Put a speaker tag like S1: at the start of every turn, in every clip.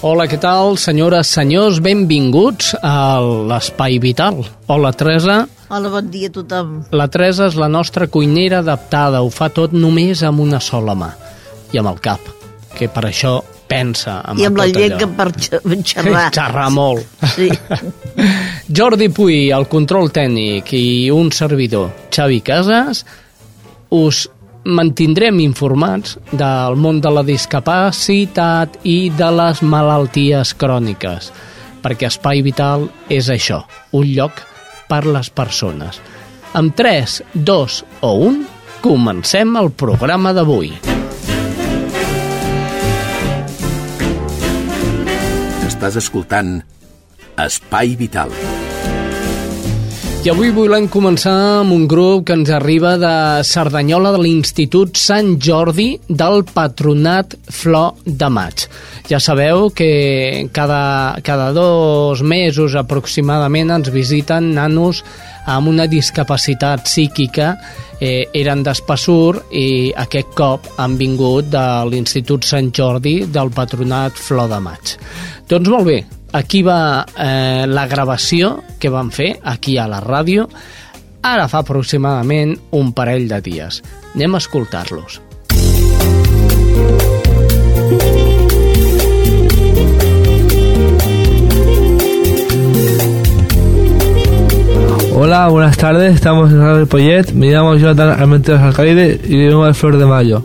S1: Hola, què tal, senyores, senyors? Benvinguts a l'Espai Vital. Hola, Teresa.
S2: Hola, bon dia a tothom.
S1: La Teresa és la nostra cuinera adaptada. Ho fa tot només amb una sola mà. I amb el cap, que per això pensa amb
S2: I amb la llengua
S1: allò.
S2: per xerrar.
S1: Xerrar molt.
S2: Sí.
S1: Jordi Puy, el control tècnic, i un servidor, Xavi Casas, us mantindrem informats del món de la discapacitat i de les malalties cròniques, perquè Espai Vital és això, un lloc per les persones. Amb 3, 2 o 1, comencem el programa d'avui.
S3: Estàs escoltant Espai Vital.
S1: I avui volem començar amb un grup que ens arriba de Cerdanyola de l'Institut Sant Jordi del Patronat Flor de Maig. Ja sabeu que cada, cada dos mesos aproximadament ens visiten nanos amb una discapacitat psíquica eh, eren d'Espassur i aquest cop han vingut de l'Institut Sant Jordi del Patronat Flor de Maig. Doncs molt bé, aquí va eh, la gravació que van fer aquí a la ràdio ara fa aproximadament un parell de dies. Anem a escoltar-los.
S4: Hola, buenas tardes. Estamos en Radio Poyet. Me llamo Jonathan Armenteros Alcaide y vengo de Flor de Mayo.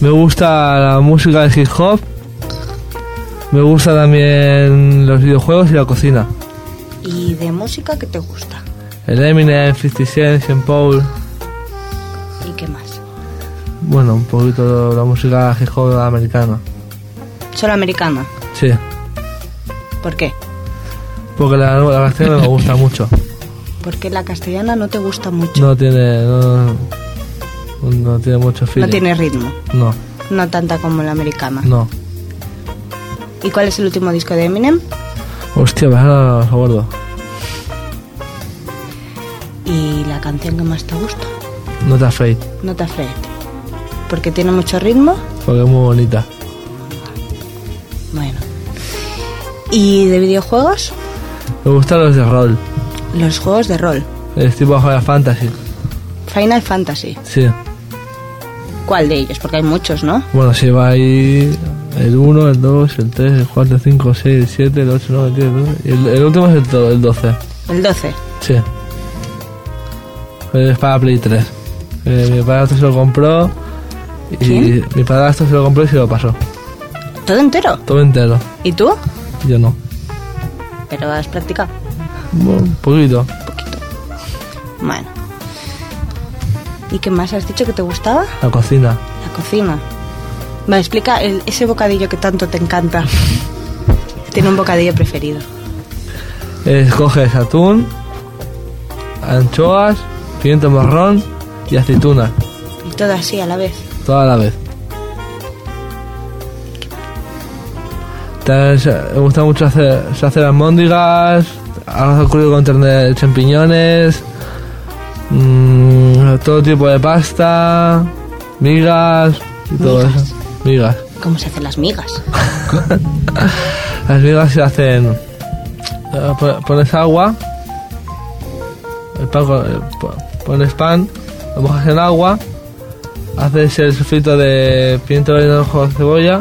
S4: Me gusta la música de hip hop. Me gusta también los videojuegos y la cocina.
S2: ¿Y de música qué te gusta?
S4: El Eminem, 50 Cent, Sean Paul.
S2: ¿Y qué más?
S4: Bueno, un poquito la música hip hop americana.
S2: Solo americana.
S4: Sí,
S2: ¿Por qué?
S4: porque la, la no me gusta mucho.
S2: Porque la castellana no te gusta mucho.
S4: No tiene. No, no tiene mucho
S2: No
S4: feeling.
S2: tiene ritmo.
S4: No,
S2: No tanta como la americana.
S4: no.
S2: ¿Y cuál es el último disco de Eminem?
S4: Hostia, me lo gordo.
S2: ¿Y la canción que más te gusta?
S4: No te afraid,
S2: No te afraid. Porque tiene mucho ritmo.
S4: porque es muy bonita.
S2: Bueno. ¿Y de videojuegos?
S4: Me gustan los de rol.
S2: Los juegos de rol.
S4: Es tipo Final Fantasy.
S2: Final Fantasy.
S4: Sí.
S2: ¿Cuál de ellos? Porque hay muchos, ¿no?
S4: Bueno, si va ahí el 1, el 2, el 3, el 4, el 5, el 6, el 7, el 8, el 9, el 10, el 12. Y el, el último es el, to- el 12.
S2: El 12.
S4: Sí. Es para Play 3. Eh, mi padrastro se lo compró. Y
S2: ¿Quién?
S4: mi padrastro se lo compró y se lo pasó.
S2: ¿Todo entero?
S4: Todo entero.
S2: ¿Y tú?
S4: Yo no.
S2: Pero has practicado.
S4: Bueno, un poquito.
S2: Bueno. ¿Y qué más has dicho que te gustaba?
S4: La cocina.
S2: La cocina. Me explica el- ese bocadillo que tanto te encanta. Tiene un bocadillo preferido.
S4: Escoges atún, anchoas, pimiento marrón y aceitunas.
S2: Y todo así a la vez.
S4: Toda la vez. También me gusta mucho hacer, hacer almóndigas, arroz crudo con champiñones, mm, todo tipo de pasta, migas y todo eso. Migas.
S2: ¿Cómo se hacen las migas?
S4: Las migas se hacen. eh, pon- Pones agua, el pan, eh, po- pones pan, lo mojas en agua, haces el sofrito de pimiento verde, ojo, cebolla.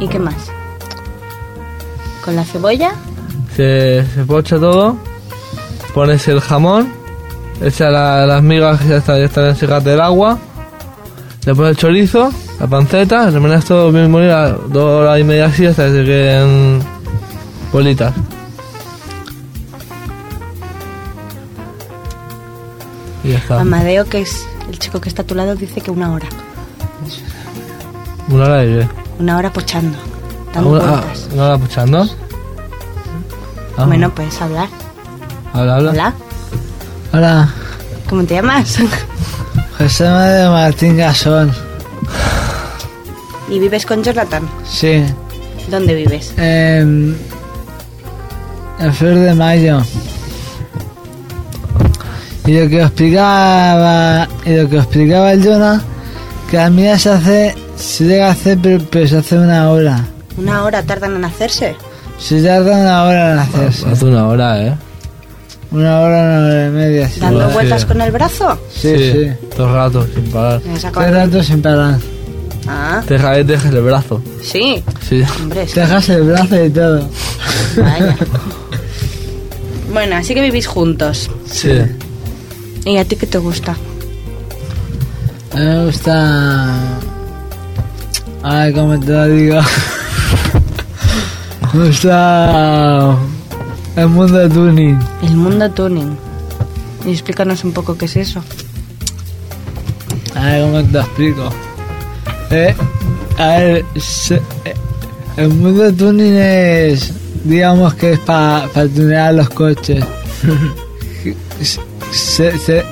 S2: ¿Y qué más? Con la cebolla
S4: se, se pocha todo, pones el jamón, echas la- las migas que ya están, ya están del agua, le pones el chorizo, la panceta, remenas todo bien molido, dos horas y media así hasta que se queden bolitas. Y ya está.
S2: Amadeo, que es el chico que está a tu lado, dice que una hora.
S4: Una hora de
S2: Una hora pochando. Dando
S4: una, ah, una hora puchando. Ah,
S2: Bueno, puedes hablar.
S4: habla, habla.
S2: Hola,
S5: Hola,
S2: ¿cómo te llamas?
S5: José María Martín Gasón.
S2: ¿Y vives con Jonathan?
S5: Sí,
S2: ¿Dónde vives?
S5: en, en Flor de Mayo. Y lo que os explicaba, y lo que os explicaba el Jonah, que la mía se hace, se llega a hacer, pero, pero se hace una hora.
S2: ¿Una hora tardan en hacerse?
S5: Se tarda una hora en hacerse.
S4: Hace una hora, ¿eh?
S5: Una hora, una hora y media. Sí,
S2: ¿Dando vueltas
S4: sí.
S2: con el brazo?
S5: sí. sí.
S4: Todo el rato, sin parar.
S5: Tres ratos sin parar.
S2: Ah,
S4: Te dejas, dejas el brazo.
S2: sí.
S4: Sí.
S2: Hombre, es
S5: Te dejas el brazo y todo.
S2: Vaya. Bueno, así que vivís juntos.
S4: Sí.
S2: ¿Y a ti qué te gusta?
S5: A mí me gusta. Ay, ¿cómo te lo digo? me gusta. El mundo de tuning.
S2: El mundo tuning. Y explícanos un poco qué es eso.
S5: A ver, ¿cómo te explico? Eh, a ver, se- eh, el mundo de tuning es. Digamos que es para tunear los coches. se, se-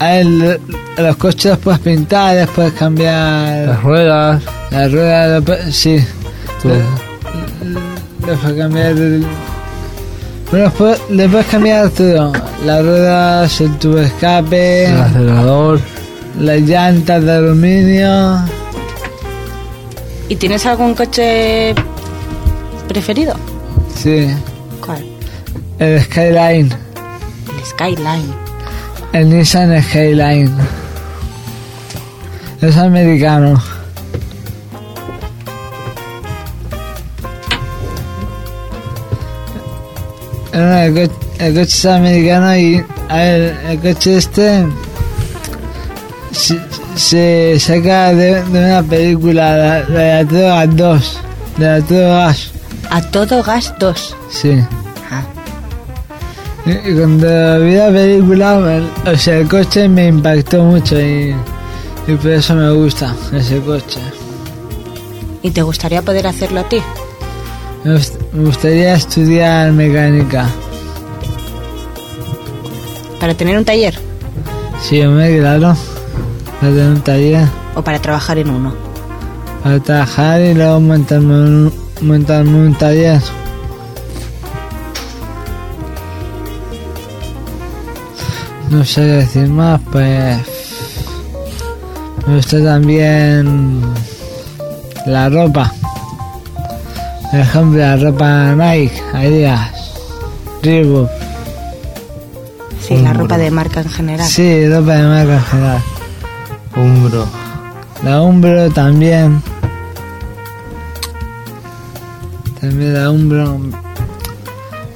S5: a ver, lo- los coches los puedes pintar, les puedes cambiar.
S4: Las ruedas.
S5: La rueda, lo pu- sí. le puedes cambiar. el- Bueno, le puedes cambiar todo: las ruedas, el tubo de escape,
S4: El acelerador.
S5: las llantas de aluminio.
S2: ¿Y tienes algún coche preferido?
S5: Sí,
S2: ¿Cuál?
S5: el Skyline,
S2: El Skyline.
S5: el Nissan Skyline. Es americano. Co- coche es americano y a ver, el coche este se, se saca de, de una película, la, la de la Todo Gas 2, de la Todo Gas,
S2: A todo gas 2.
S5: sí. Y, y cuando vi la película, el- o sea, el coche me impactó mucho y, y por eso me gusta ese coche.
S2: ¿Y te gustaría poder hacerlo a ti?
S5: Me, gust- me gustaría estudiar mecánica.
S2: ¿Para tener un taller?
S5: Sí, hombre, claro. Para tener un taller,
S2: ¿O para trabajar en uno?
S5: para trabajar y luego montarme un, montarme un taller. No sé decir más, pues. Me gusta también la ropa. Por ejemplo, la ropa Nike, Adidas, Reebok.
S2: Sí, la ropa de marca en general.
S5: Sí, ropa de marca en general.
S4: Umbro.
S5: La Umbro también. También la Umbro.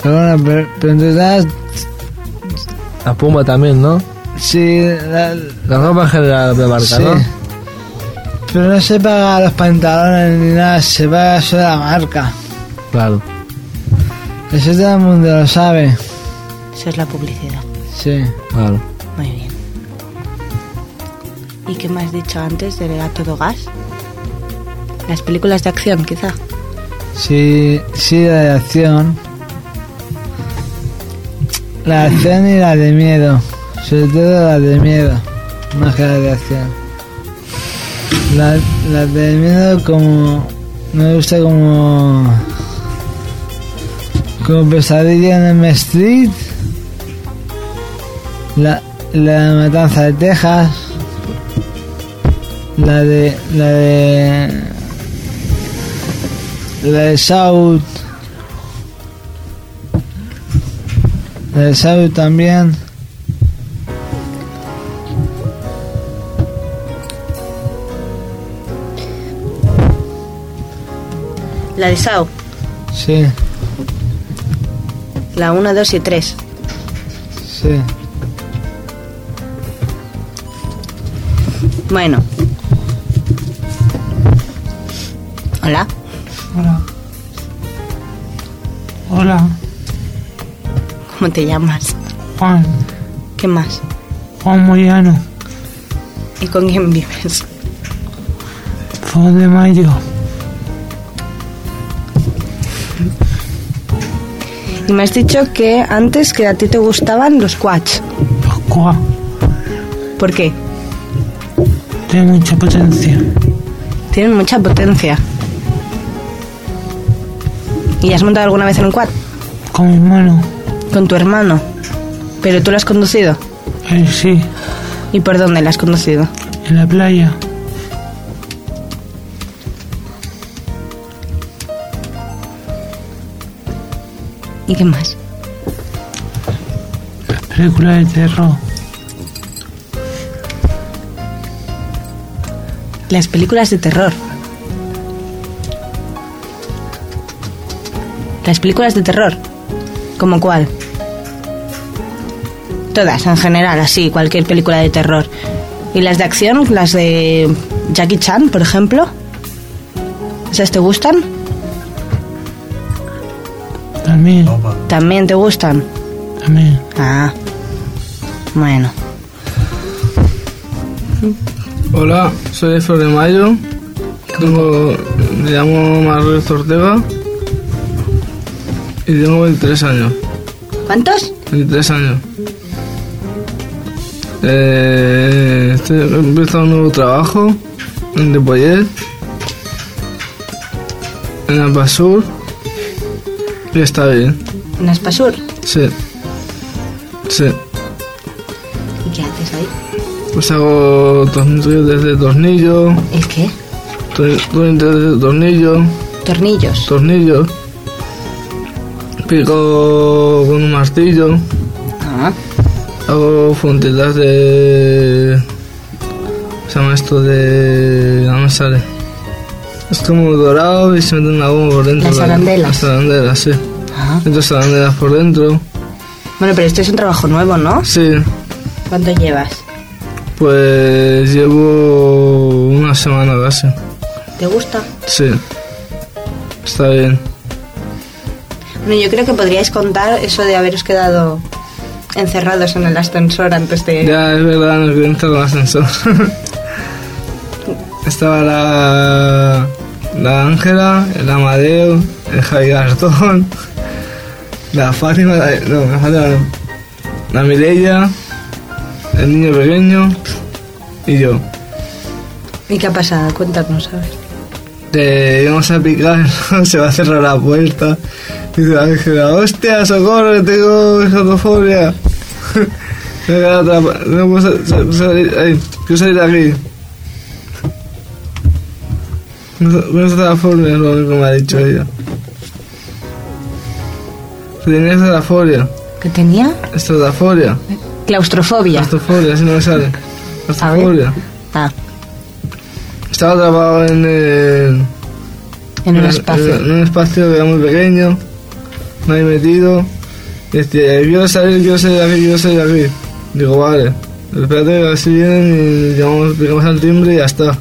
S5: Pero bueno, pero, pero en total,
S4: La Puma también, ¿no?
S5: sí, la,
S4: La ropa en general de marca,
S5: sí.
S4: ¿no?
S5: Pero no se paga los pantalones ni nada, se paga solo la marca.
S4: Claro.
S5: Eso todo el mundo lo sabe.
S2: Eso es la publicidad.
S5: Sí.
S4: Claro.
S2: Muy bien. ¿Y qué me has dicho antes de A todo gas? Las películas de acción, quizá.
S5: Sí, sí, la de acción. La de acción y la de miedo. Sobre todo la de miedo. Más que la de acción. La, la miedo como... Me gusta como... Como pesadilla en M Street. La, la Matanza de Texas. La de... La de... La de South. La de South también.
S2: La de Sao.
S5: Sí.
S2: La 1, 2 y 3.
S6: Sí.
S2: Bueno. Hola.
S6: Hola. Hola,
S2: ¿Cómo te llamas?
S6: Juan.
S2: ¿Qué más?
S6: Juan Moyano.
S2: ¿Y con quién vives?
S6: Fue de mayo.
S2: Y me has dicho que antes que a ti te gustaban los quads.
S6: Pascua.
S2: ¿Por qué?
S6: Tiene mucha potencia.
S2: Tienen mucha potencia. ¿Y has montado alguna vez en un quad?
S6: Con mi hermano.
S2: Con tu hermano. ¿Pero tú lo has conducido?
S6: Él sí.
S2: ¿Y por dónde lo has conducido?
S6: En la playa.
S2: ¿Y qué más?
S6: Película de terror.
S2: Las películas de terror. Las películas de terror. ¿Como cuál? Todas, en general, así, cualquier película de terror. ¿Y las de acción? ¿Las de Jackie Chan, por ejemplo? ¿Esas te gustan?
S6: También.
S2: ¿También te gustan?
S6: También.
S2: Ah. Bueno.
S7: Hola, soy de Flor de Mayo. Tengo, me llamo Manuel Ortega y tengo 23 años.
S2: ¿Cuántos?
S7: 23 años. Eh, estoy he empezado un nuevo trabajo en Depollet, en Albasur, y está bien.
S2: En Aspasur.
S7: Sí. Sí.
S2: ¿Y qué haces ahí?
S7: Pues hago tornillos desde tornillo,
S2: ¿El qué?
S7: tornillos desde tornillo,
S2: Tornillos.
S7: tornillos. Pico con un martillo.
S2: Ah.
S7: Hago puntitas de. ¿Cómo se llama esto? De. No me sale. Es como dorado y se mete una goma por dentro.
S2: Las
S7: la-
S2: arandelas.
S7: Las arandelas, sí.
S2: Ah.
S7: Entonces arandelas por dentro.
S2: Bueno, pero esto es un trabajo nuevo, ¿no?
S7: Sí.
S2: ¿Cuánto llevas?
S7: Pues llevo una semana casi.
S2: ¿Te gusta?
S7: Sí. Está bien.
S2: Bueno, yo creo que podríais contar eso de haberos quedado encerrados en el ascensor antes de...
S7: Ya, es verdad, no quiero entrar en el ascensor. Estaba la. La Ángela, el Amadeo, el Javi Gastón, la Fátima, la, no, la Fátima no, la Mireia, el niño pequeño y yo.
S2: ¿Y qué ha pasado? Cuéntanos, a ver.
S7: Eh, íbamos a picar, se va a cerrar la puerta. Dice la Ángela, hostia, socorro, que tengo escotofobia. Me no puedo sa- sa- salir, ay, quiero salir de aquí. No no está la fobia, es lo único que me ha dicho ella. Que tenía estrafobia.
S2: ¿Qué tenía?
S7: Estrafobia.
S2: Claustrofobia.
S7: Estrafobia, así no me sale.
S2: A ver.
S7: Estrafobia.
S2: Ah,
S7: Estaba atrapado en el...
S2: en un espacio.
S7: En un espacio que era muy pequeño, me he metido. Y decía, quiero salir, quiero salir de aquí, quiero salir de aquí. Digo, vale. Espérate que si vienen y llamamos, picamos al timbre y ya está.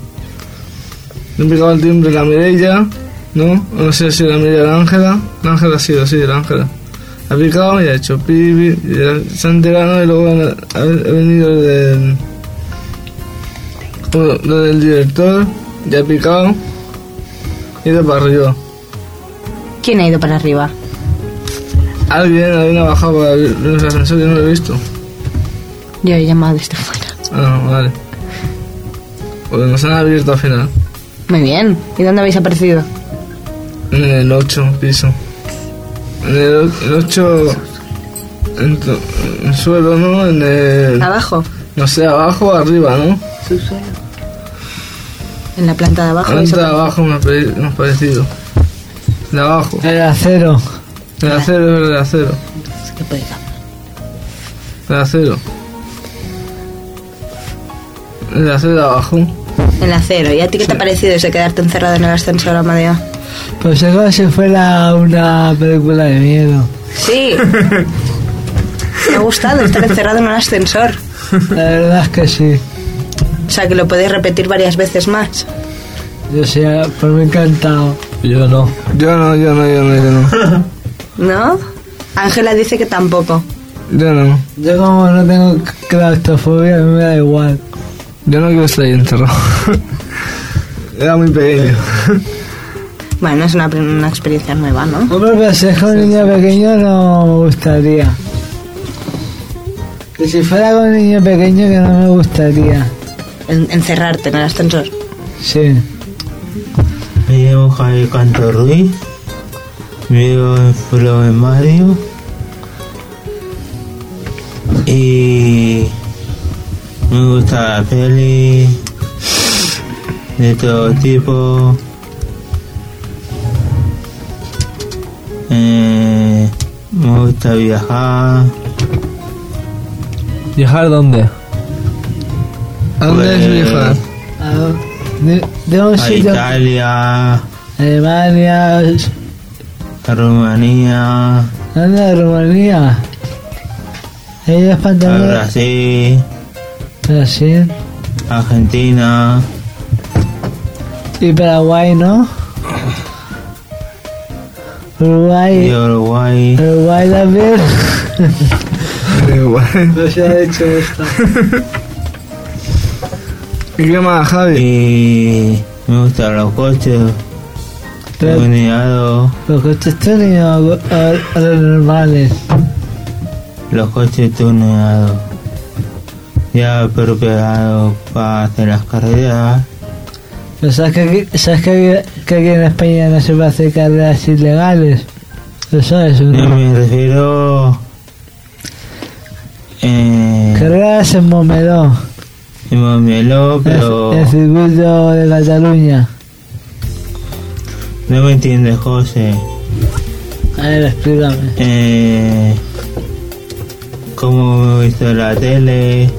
S7: Le he picado al timbre la Mireia, ¿no? No sé si la Mireia o la Ángela. La Ángela ha sido, sí, la Ángela. Ha picado y ha hecho y ya se ha enterado y luego ha, ha venido el del, lo del director, ya ha picado y ido para arriba.
S2: ¿Quién ha ido para arriba?
S7: Alguien, alguien ha bajado para ver los ascensores, yo no lo he visto.
S2: Yo he llamado desde fuera.
S7: Ah, vale. Pues nos han abierto al final.
S2: Muy bien. ¿Y dónde habéis aparecido?
S7: En el 8 piso. En el, el 8. En, el suelo, ¿no? En el.
S2: Abajo.
S7: No sé, abajo o arriba, ¿no?
S2: En la planta de abajo.
S7: Planta de abajo me ha, pare- me ha parecido. De abajo.
S6: El acero.
S7: El acero es el acero.
S2: ¿Qué puede?
S7: El acero. El acero de abajo.
S2: El acero. ¿Y a ti qué te ha parecido ese quedarte encerrado en el ascensor, Amadeo?
S6: Pues es como si fuera una película de miedo.
S2: Sí. Me ha gustado estar encerrado en un ascensor.
S5: La verdad es que sí.
S2: O sea, que lo podéis repetir varias veces más.
S5: Yo sé, por mí encantado.
S4: Yo no.
S7: Yo no, yo no, yo no, yo no.
S2: ¿No? Ángela dice que tampoco.
S7: Yo no.
S5: Yo como no tengo claustrofobia, a mí me da igual.
S7: Yo no quiero estar ahí encerrado. Era muy pequeño.
S2: Bueno, es una, una experiencia nueva, ¿no?
S5: Hombre, pero si es con un niño pequeño no me gustaría. Que si fuera con un niño pequeño que no me gustaría.
S2: En- encerrarte en el ascensor.
S5: Sí.
S8: Me llamo Javier Canto Ruiz. Vivo en de Mario. Y me gusta la peli de todo tipo. Eh, me gusta viajar.
S4: ¿Viajar dónde?
S7: ¿A dónde es
S8: Pues,
S7: viajar?
S5: A De, de un
S8: A
S5: sitio.
S8: Italia,
S5: Alemania.
S8: a Rumanía,
S5: ¿Dónde? Rumanía. Ellos
S8: a
S5: pantalones.
S8: Brasil,
S5: Brasil.
S8: Argentina.
S5: Y Paraguay, ¿no?
S8: y
S5: Uruguay.
S8: Uruguay.
S5: Uruguay también.
S7: Igual.
S5: No se ha hecho esto.
S7: ¿Y qué más, Javi?
S8: Y me gustan los coches,
S5: Pero
S8: tuneados,
S5: los coches tuneados a, a los normales.
S8: los coches tuneados. Ya para hacer las carreras.
S5: Pero ¿sabes que, aquí, ¿sabes que, que aquí en España no se puede hacer carreras ilegales? ¿Lo sabes o
S8: Yo
S5: no?
S8: me refiero eh,
S5: Carreras en Momeró,
S8: en Montmeló,
S5: el,
S8: pero
S5: el circuito de Cataluña.
S8: no me entiendes, José.
S5: A ver, explícame.
S8: Eh, como me he visto en la tele,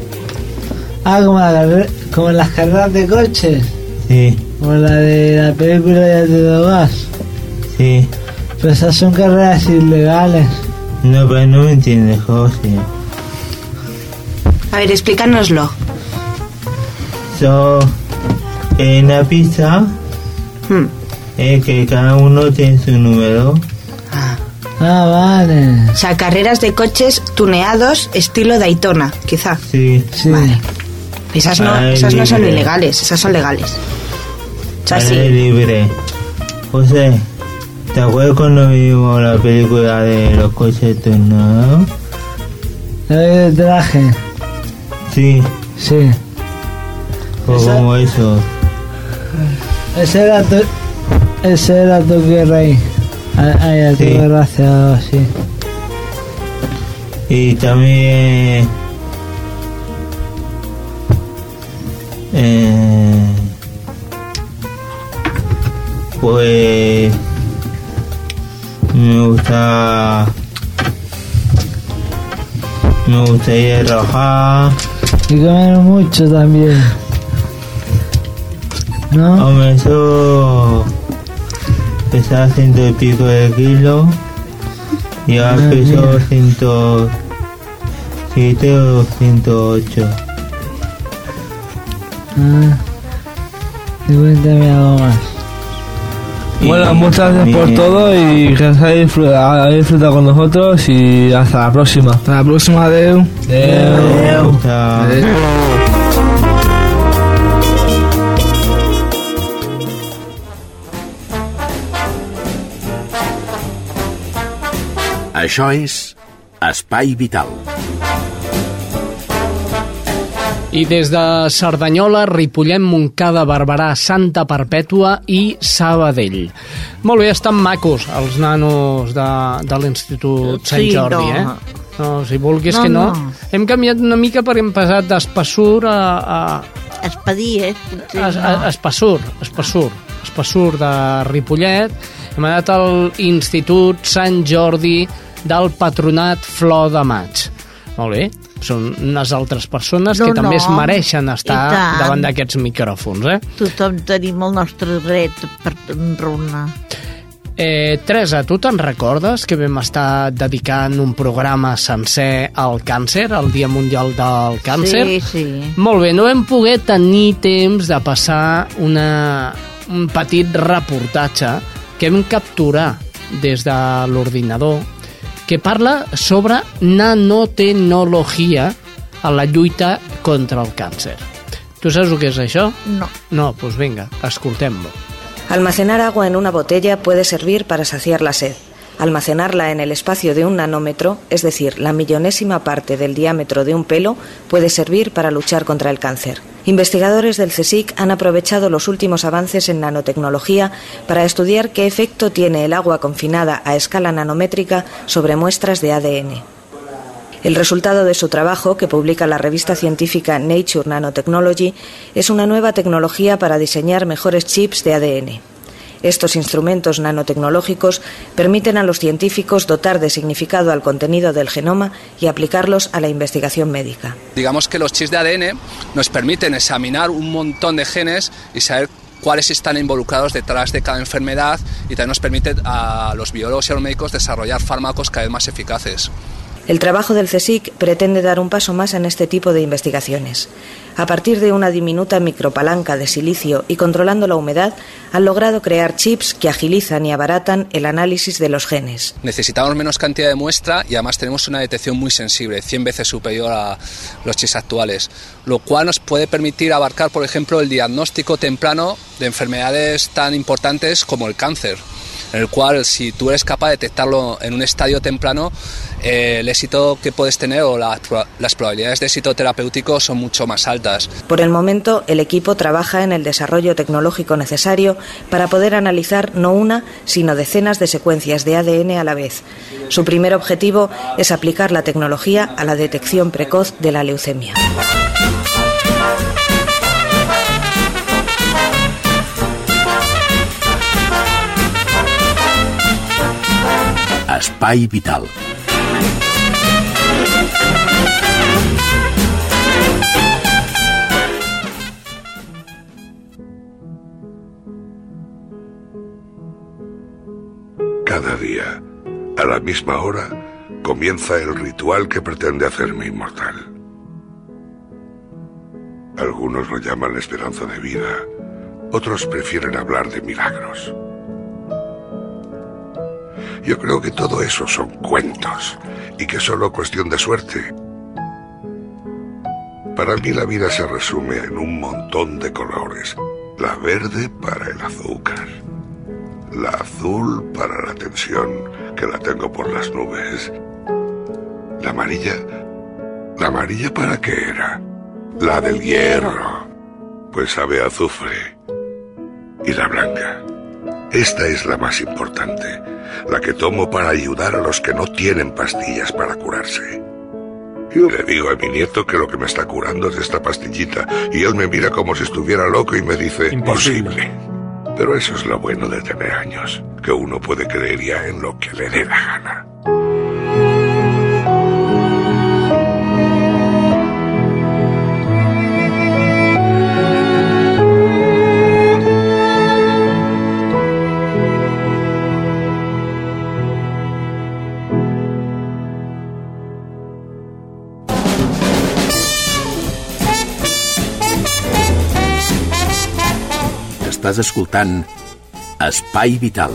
S5: Ah, como, la como las carreras de coches,
S8: sí,
S5: como la de la película de Alfredo Gas.
S8: sí.
S5: Pero esas son carreras ilegales.
S8: No, pero no me entiendes, José.
S2: A ver, explícanoslo.
S8: So, en la pista,
S2: Hmm.
S8: eh, que cada uno tiene su número.
S2: Ah.
S5: Ah, vale.
S2: O sea, carreras de coches tuneados estilo Daytona, quizá.
S8: Sí,
S5: Sí.
S2: Vale. Esas no,
S8: Ay,
S2: esas no son
S8: libre.
S2: ilegales, esas son legales. O sea, sí.
S8: aire libre. José, ¿te acuerdas cuando vimos la película de los coches tuneados?
S5: El traje.
S8: Sí,
S5: Sí.
S8: o
S5: Esa-
S8: como eso.
S5: Ese era tu... Ese era Tokyo Rey. Ah, ah, ya
S8: Sí.
S5: tuve gracia o algo así.
S8: Y también... Eh, pues... Me gusta... Me gustaría trabajar.
S5: Y comer mucho también. ¿No?
S8: Hombre, eso... Pesaba ciento y pico de kilos. Y ahora
S5: Ah,
S8: peso ciento... Siete o ciento ocho.
S5: Ah. Y cuéntame algo más.
S4: Bueno, muchas gracias por todo y que os hayáis disfrutado, hayáis disfrutado con nosotros y hasta la próxima.
S7: Hasta la próxima, Adeu.
S4: Adeu.
S8: Hasta-
S3: Això és Espai Vital.
S1: I des de Cerdanyola, Ripollet, Montcada, Barberà, Santa Perpètua i Sabadell. Molt bé, estan macos els nanos de, de l'Institut Sant
S9: Sí,
S1: Jordi,
S9: no.
S1: eh? No, si vulguis
S9: No,
S1: que no.
S9: no.
S1: Hem canviat una mica perquè hem passat d'espassur a, a,
S9: Espedir, eh? Potser
S1: es,
S9: no.
S1: Espassur, Espassur, Espassur de Ripollet. Hem anat al Institut Sant Jordi del Patronat Flor de Maig. Molt bé, són unes altres persones
S9: No,
S1: que també
S9: no.
S1: es mereixen estar davant d'aquests micròfons, eh?
S9: Tothom tenim el nostre dret per enraonar.
S1: Eh, Teresa, tu te'n recordes que vam estar dedicant un programa sencer al càncer, al Dia Mundial del Càncer?
S9: Sí, sí.
S1: Molt bé, no vam poder tenir temps de passar una, un petit reportatge que vam capturar des de l'ordinador que parla sobre nanotecnologia a la lluita contra el càncer. Tu saps el que és això?
S9: No.
S1: No, doncs vinga, escoltem-lo.
S10: Almacenar agua en una botella puede servir para saciar la sed. Almacenarla en el espacio de un nanómetro, es decir, la millonésima parte del diámetro de un pelo, puede servir para luchar contra el cáncer. Investigadores del CSIC han aprovechado los últimos avances en nanotecnología para estudiar qué efecto tiene el agua confinada a escala nanométrica sobre muestras de ADN. El resultado de su trabajo, que publica la revista científica Nature Nanotechnology, es una nueva tecnología para diseñar mejores chips de ADN. Estos instrumentos nanotecnológicos permiten a los científicos dotar de significado al contenido del genoma y aplicarlos a la investigación médica.
S11: Digamos que los chips de ADN nos permiten examinar un montón de genes y saber cuáles están involucrados detrás de cada enfermedad y también nos permite a los biólogos y a los médicos desarrollar fármacos cada vez más eficaces.
S10: El trabajo del CSIC pretende dar un paso más en este tipo de investigaciones. A partir de una diminuta micropalanca de silicio y controlando la humedad, han logrado crear chips que agilizan y abaratan el análisis de los genes.
S11: Necesitamos menos cantidad de muestra y además tenemos una detección muy sensible, 100 veces superior a los chips actuales, lo cual nos puede permitir abarcar, por ejemplo, el diagnóstico temprano de enfermedades tan importantes como el cáncer en el cual si tú eres capaz de detectarlo en un estadio temprano, el éxito que puedes tener o la- las probabilidades de éxito terapéutico son mucho más altas.
S10: Por el momento, el equipo trabaja en el desarrollo tecnológico necesario para poder analizar no una, sino decenas de secuencias de ADN a la vez. Su primer objetivo es aplicar la tecnología a la detección precoz de la leucemia.
S3: Espai vital.
S12: Cada día, a la misma hora, comienza el ritual que pretende hacerme inmortal. Algunos lo llaman esperanza de vida, otros prefieren hablar de milagros. Yo creo que todo eso son cuentos y que es solo cuestión de suerte. Para mí la vida se resume en un montón de colores. La verde para el azúcar, la azul para la tensión, que la tengo por las nubes. La amarilla. ¿La amarilla para qué era? La del hierro. Pues sabe azufre. Y la blanca. Esta es la más importante, la que tomo para ayudar a los que no tienen pastillas para curarse. Yo le digo a mi nieto que lo que me está curando es esta pastillita y él me mira como si estuviera loco y me dice imposible. Pero eso es lo bueno de tener años, que uno puede creer ya en lo que le dé la gana.
S3: Estàs escoltant Espai Vital.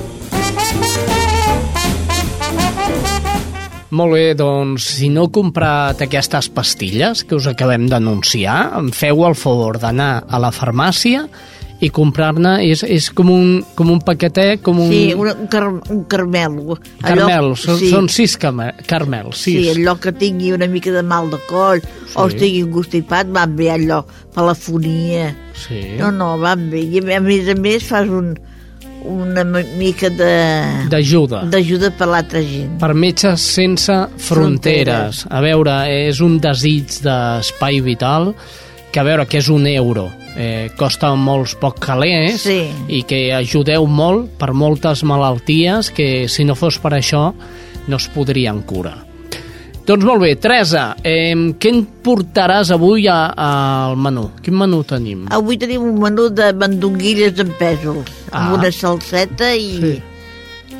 S1: Molt bé, doncs, si no heu comprat aquestes pastilles que us acabem d'anunciar, feu el favor d'anar a la farmàcia i comprar-ne, és, és com, un, com un paquetet, com un...
S9: Sí, un, un, car un carmel.
S1: Carmel, són,
S9: sí,
S1: són sis carmels,
S9: Sí,
S1: sis.
S9: allò que tingui una mica de mal de coll sí. o estigui constipat, van bé allò, palafonia.
S1: Sí.
S9: No, no, van bé. I a més a més fas un, una mi- mica de...
S1: D'ajuda.
S9: D'ajuda per l'altra gent.
S1: Per Metges Sense Fronteres. A veure, és un desig d'espai vital que a veure, que és un euro. Eh, costa molts poc calés
S9: Sí.
S1: i que ajudeu molt per moltes malalties que si no fos per això no es podrien curar. Doncs molt bé, Teresa, eh, què en portaràs avui a- al menú? Quin menú tenim?
S9: Avui tenim un menú de mandonguilles amb pèsols,
S1: Ah.
S9: amb una salseta i,
S1: Sí.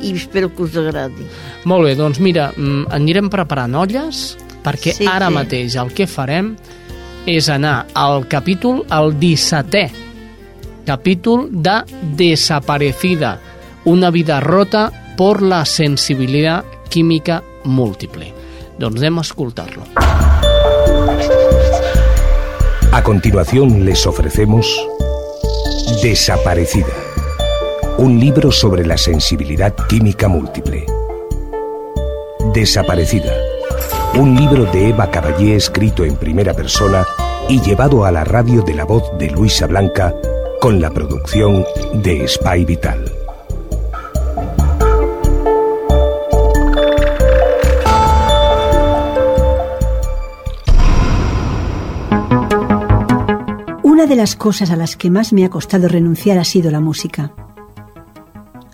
S9: i espero que us agradi.
S1: Molt bé, doncs mira, mm, anirem preparant olles perquè
S9: Sí,
S1: ara
S9: sí.
S1: mateix el que farem és anar al capítol, al 17è capítol de Desaparecida, una vida rota por la sensibilidad química múltiple. Doncs anem a.
S13: A continuación les ofrecemos Desaparecida, un libro sobre la sensibilidad química múltiple. Desaparecida, un libro de Eva Caballé escrito en primera persona y llevado a la radio de la voz de Luisa Blanca con la producción de Spy Vital.
S14: Una de las cosas a las que más me ha costado renunciar ha sido la música.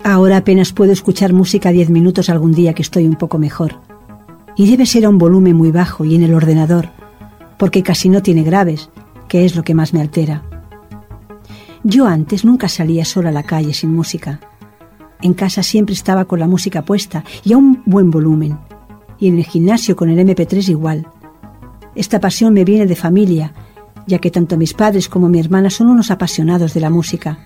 S14: Ahora apenas puedo escuchar música 10 minutos algún día que estoy un poco mejor. Y debe ser a un volumen muy bajo y en el ordenador, porque casi no tiene graves, que es lo que más me altera. Yo antes nunca salía sola a la calle sin música. En casa siempre estaba con la música puesta y a un buen volumen. Y en el gimnasio con el MP3 igual. Esta pasión me viene de familia, ya que tanto mis padres como mi hermana son unos apasionados de la música.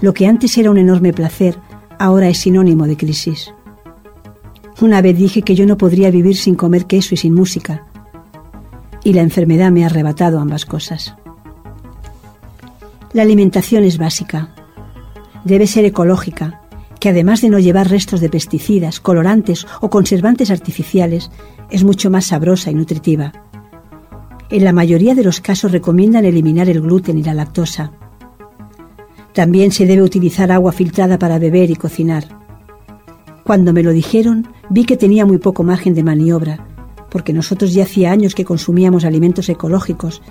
S14: Lo que antes era un enorme placer, ahora es sinónimo de crisis. Una vez dije que yo no podría vivir sin comer queso y sin música. Y la enfermedad me ha arrebatado ambas cosas. La alimentación es básica. Debe ser ecológica, que además de no llevar restos de pesticidas, colorantes o conservantes artificiales, es mucho más sabrosa y nutritiva. En la mayoría de los casos recomiendan eliminar el gluten y la lactosa. También se debe utilizar agua filtrada para beber y cocinar. Cuando me lo dijeron, vi que tenía muy poco margen de maniobra, porque nosotros ya hacía años que consumíamos alimentos ecológicos.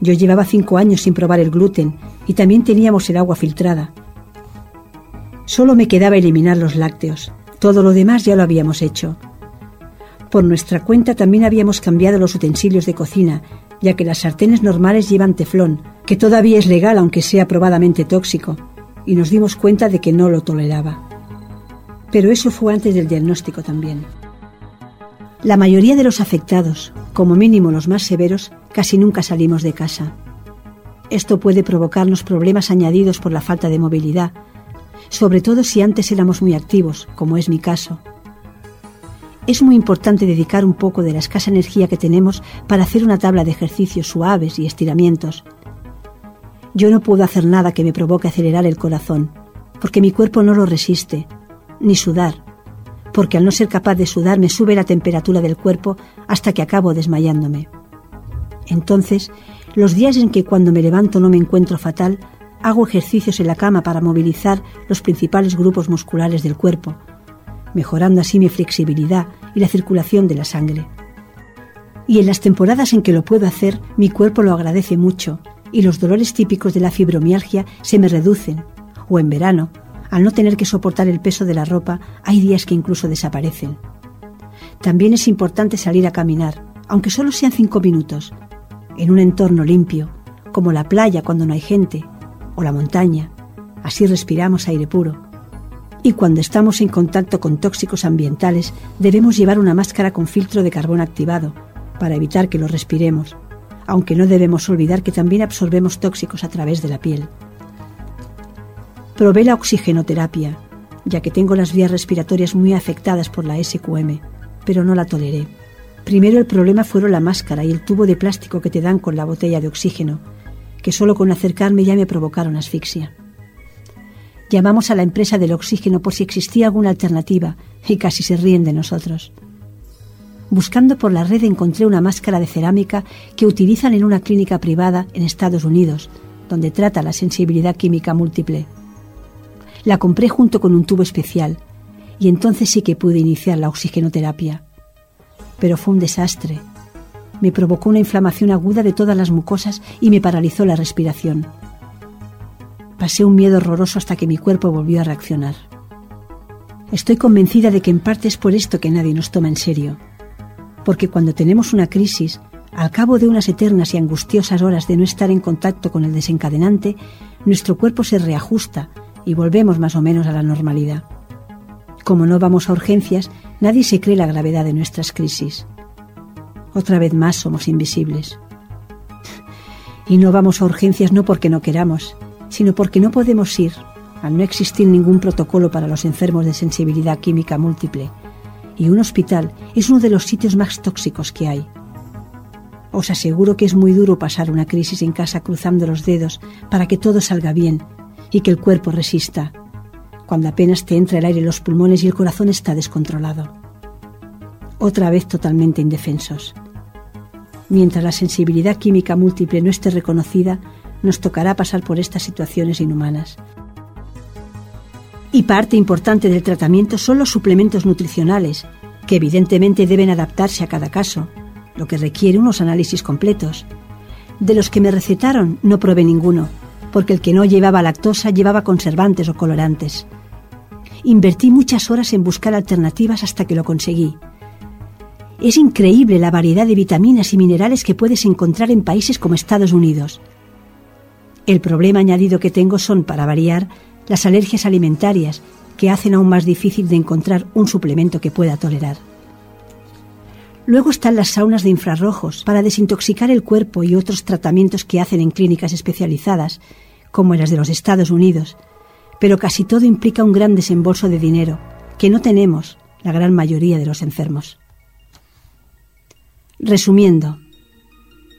S14: Yo llevaba cinco años sin probar el gluten y también teníamos el agua filtrada. Solo me quedaba eliminar los lácteos. Todo lo demás ya lo habíamos hecho. Por nuestra cuenta también habíamos cambiado los utensilios de cocina, ya que las sartenes normales llevan teflón, que todavía es legal aunque sea probadamente tóxico, y nos dimos cuenta de que no lo toleraba. Pero eso fue antes del diagnóstico también. La mayoría de los afectados, como mínimo los más severos, casi nunca salimos de casa. Esto puede provocarnos problemas añadidos por la falta de movilidad, sobre todo si antes éramos muy activos, como es mi caso. Es muy importante dedicar un poco de la escasa energía que tenemos para hacer una tabla de ejercicios suaves y estiramientos. Yo no puedo hacer nada que me provoque acelerar el corazón, porque mi cuerpo no lo resiste, ni sudar, porque al no ser capaz de sudar me sube la temperatura del cuerpo hasta que acabo desmayándome. Entonces, los días en que cuando me levanto no me encuentro fatal, hago ejercicios en la cama para movilizar los principales grupos musculares del cuerpo, mejorando así mi flexibilidad y la circulación de la sangre. Y en las temporadas en que lo puedo hacer, mi cuerpo lo agradece mucho y los dolores típicos de la fibromialgia se me reducen. O en verano, al no tener que soportar el peso de la ropa, hay días que incluso desaparecen. También es importante salir a caminar, aunque solo sean cinco minutos, en un entorno limpio, como la playa cuando no hay gente, o la montaña. Así respiramos aire puro. Y cuando estamos en contacto con tóxicos ambientales, debemos llevar una máscara con filtro de carbón activado, para evitar que lo respiremos, aunque no debemos olvidar que también absorbemos tóxicos a través de la piel. Probé la oxigenoterapia, ya que tengo las vías respiratorias muy afectadas por la SQM, pero no la toleré. Primero el problema fueron la máscara y el tubo de plástico que te dan con la botella de oxígeno, que solo con acercarme ya me provocaron asfixia. Llamamos a la empresa del oxígeno por si existía alguna alternativa y casi se ríen de nosotros. Buscando por la red encontré una máscara de cerámica que utilizan en una clínica privada en Estados Unidos, donde trata la sensibilidad química múltiple. La compré junto con un tubo especial y entonces sí que pude iniciar la oxigenoterapia. Pero fue un desastre. Me provocó una inflamación aguda de todas las mucosas y me paralizó la respiración. Pasé un miedo horroroso hasta que mi cuerpo volvió a reaccionar. Estoy convencida de que en parte es por esto que nadie nos toma en serio. Porque cuando tenemos una crisis, al cabo de unas eternas y angustiosas horas de no estar en contacto con el desencadenante, nuestro cuerpo se reajusta y volvemos más o menos a la normalidad. Como no vamos a urgencias, nadie se cree la gravedad de nuestras crisis. Otra vez más somos invisibles. Y no vamos a urgencias no porque no queramos, sino porque no podemos ir, al no existir ningún protocolo para los enfermos de sensibilidad química múltiple. Y un hospital es uno de los sitios más tóxicos que hay. Os aseguro que es muy duro pasar una crisis en casa cruzando los dedos para que todo salga bien y que el cuerpo resista, cuando apenas te entra el aire en los pulmones y el corazón está descontrolado. Otra vez totalmente indefensos. Mientras la sensibilidad química múltiple no esté reconocida, nos tocará pasar por estas situaciones inhumanas. Y parte importante del tratamiento son los suplementos nutricionales, que evidentemente deben adaptarse a cada caso, lo que requiere unos análisis completos. De los que me recetaron no probé ninguno, porque el que no llevaba lactosa llevaba conservantes o colorantes. Invertí muchas horas en buscar alternativas hasta que lo conseguí. Es increíble la variedad de vitaminas y minerales que puedes encontrar en países como Estados Unidos. El problema añadido que tengo son, para variar, las alergias alimentarias, que hacen aún más difícil de encontrar un suplemento que pueda tolerar. Luego están las saunas de infrarrojos para desintoxicar el cuerpo y otros tratamientos que hacen en clínicas especializadas, como las de los Estados Unidos, pero casi todo implica un gran desembolso de dinero, que no tenemos la gran mayoría de los enfermos. Resumiendo,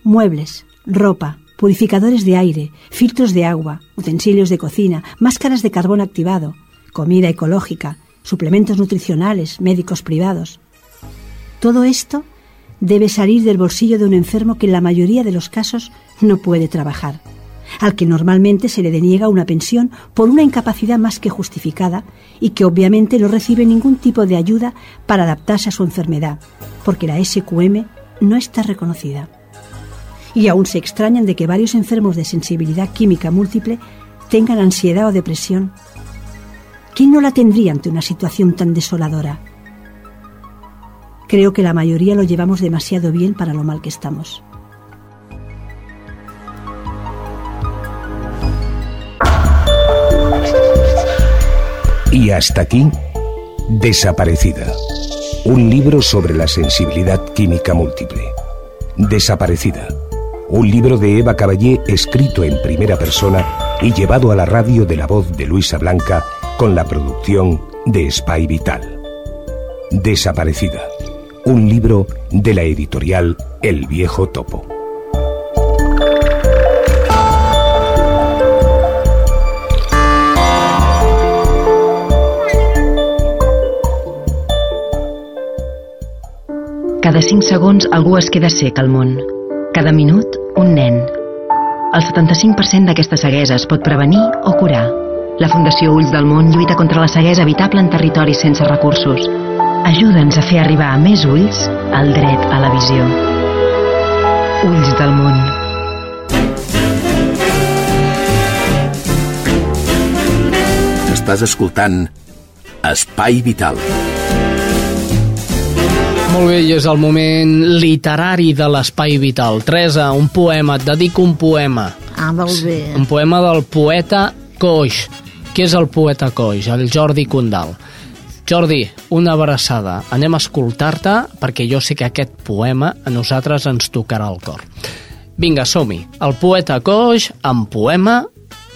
S14: muebles, ropa, purificadores de aire, filtros de agua, utensilios de cocina, máscaras de carbón activado, comida ecológica, suplementos nutricionales, médicos privados. Todo esto debe salir del bolsillo de un enfermo que en la mayoría de los casos no puede trabajar, al que normalmente se le deniega una pensión por una incapacidad más que justificada y que obviamente no recibe ningún tipo de ayuda para adaptarse a su enfermedad, porque la SQM no está reconocida y aún se extrañan de que varios enfermos de sensibilidad química múltiple tengan ansiedad o depresión. ¿Quién no la tendría ante una situación tan desoladora? Creo que la mayoría lo llevamos demasiado bien para lo mal que estamos.
S13: Y hasta aquí, Desaparecida. Un libro sobre la sensibilidad química múltiple. Desaparecida un libro de Eva Caballé escrito en primera persona y llevado a la radio de la voz de Luisa Blanca con la producción de Spy Vital. Desaparecida, un libro de la editorial El Viejo Topo.
S15: Cada 5 segons algú es queda sec al món. Cada minut, un nen. El 75% d'aquesta ceguesa es pot prevenir o curar. La Fundació Ulls del Món lluita contra la ceguesa evitable en territoris sense recursos. Ajuda'ns a fer arribar a més ulls el dret a la visió. Ulls del Món.
S3: Estàs escoltant Espai Vital.
S1: Molt bé, i és el moment literari de l'Espai Vital. Teresa, un poema, et dedico un poema.
S9: Ah, molt bé.
S1: Un poema del poeta Coix. Qui és el poeta Coix? El Jordi Condal. Jordi, una abraçada. Anem a escoltar-te perquè jo sé que aquest poema a nosaltres ens tocarà el cor. Vinga, som-hi. El poeta Coix amb poema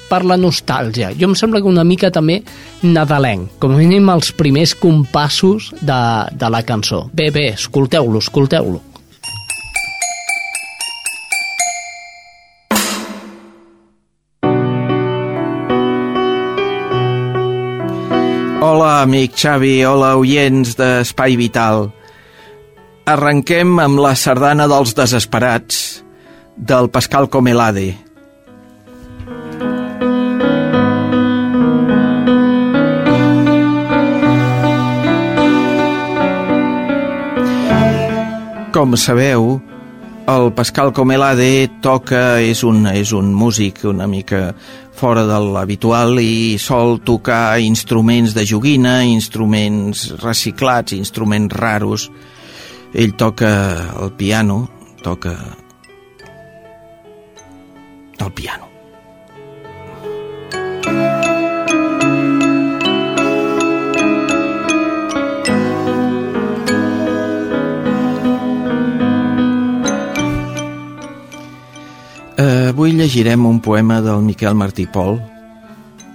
S1: per la nostàlgia. Jo em sembla que una mica també nadalenc, com a mínim els primers compassos de, de la cançó. Bé, bé, escolteu-lo, escolteu-lo.
S16: Hola, amic Xavi, hola, oients d'Espai Vital. Arrenquem amb la sardana dels desesperats, del Pascal Comelade. Com sabeu, el Pascal Comelade toca, és un, és un músic una mica fora de l'habitual i sol tocar instruments de joguina, instruments reciclats, instruments raros. Ell toca el piano, toca el piano. Llegirem un poema del Miquel Martí Pol.